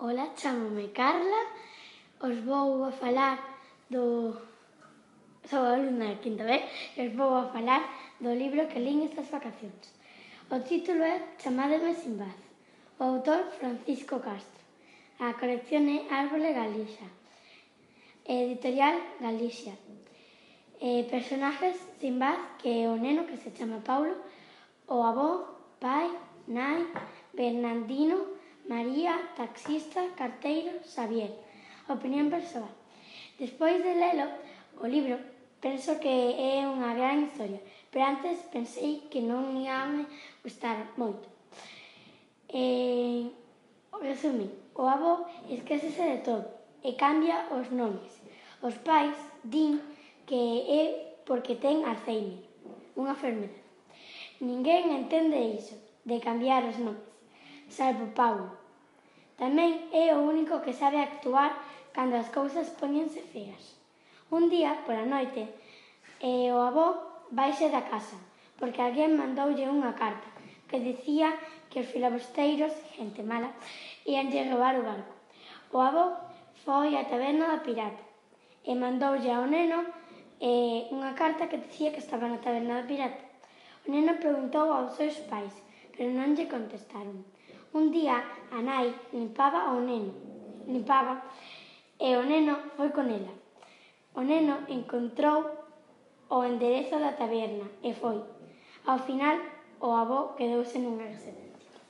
Ola, chamome Carla. Os vou a falar do... Sou alumna de quinta B e os vou a falar do libro que lín estas vacacións. O título é Chamádeme sin vaz. O autor Francisco Castro. A colección é Árbole Galicia. Editorial Galicia. E personajes sin que é o neno que se chama Paulo, o avó, pai, nai, Bernardino, María, taxista, carteiro, Xavier. Opinión persoal. Despois de lelo o libro, penso que é unha gran historia, pero antes pensei que non ia me gustar moito. E, resumí, o avó esquecese de todo e cambia os nomes. Os pais din que é porque ten Alzheimer, unha enfermedade. Ninguén entende iso de cambiar os nomes, salvo Paulo, Tamén é o único que sabe actuar cando as cousas poñense feas. Un día, pola noite, e o avó baixe da casa, porque alguén mandoulle unha carta que dicía que os filabusteiros, gente mala, íanlle robar o barco. O avó foi á taberna da pirata e mandoulle ao neno eh, unha carta que dicía que estaba na taberna da pirata. O neno preguntou aos seus pais pero non lle contestaron. Un día a nai limpaba ao neno, limpaba, e o neno foi con ela. O neno encontrou o enderezo da taberna e foi. Ao final, o avó quedouse nunha residencia.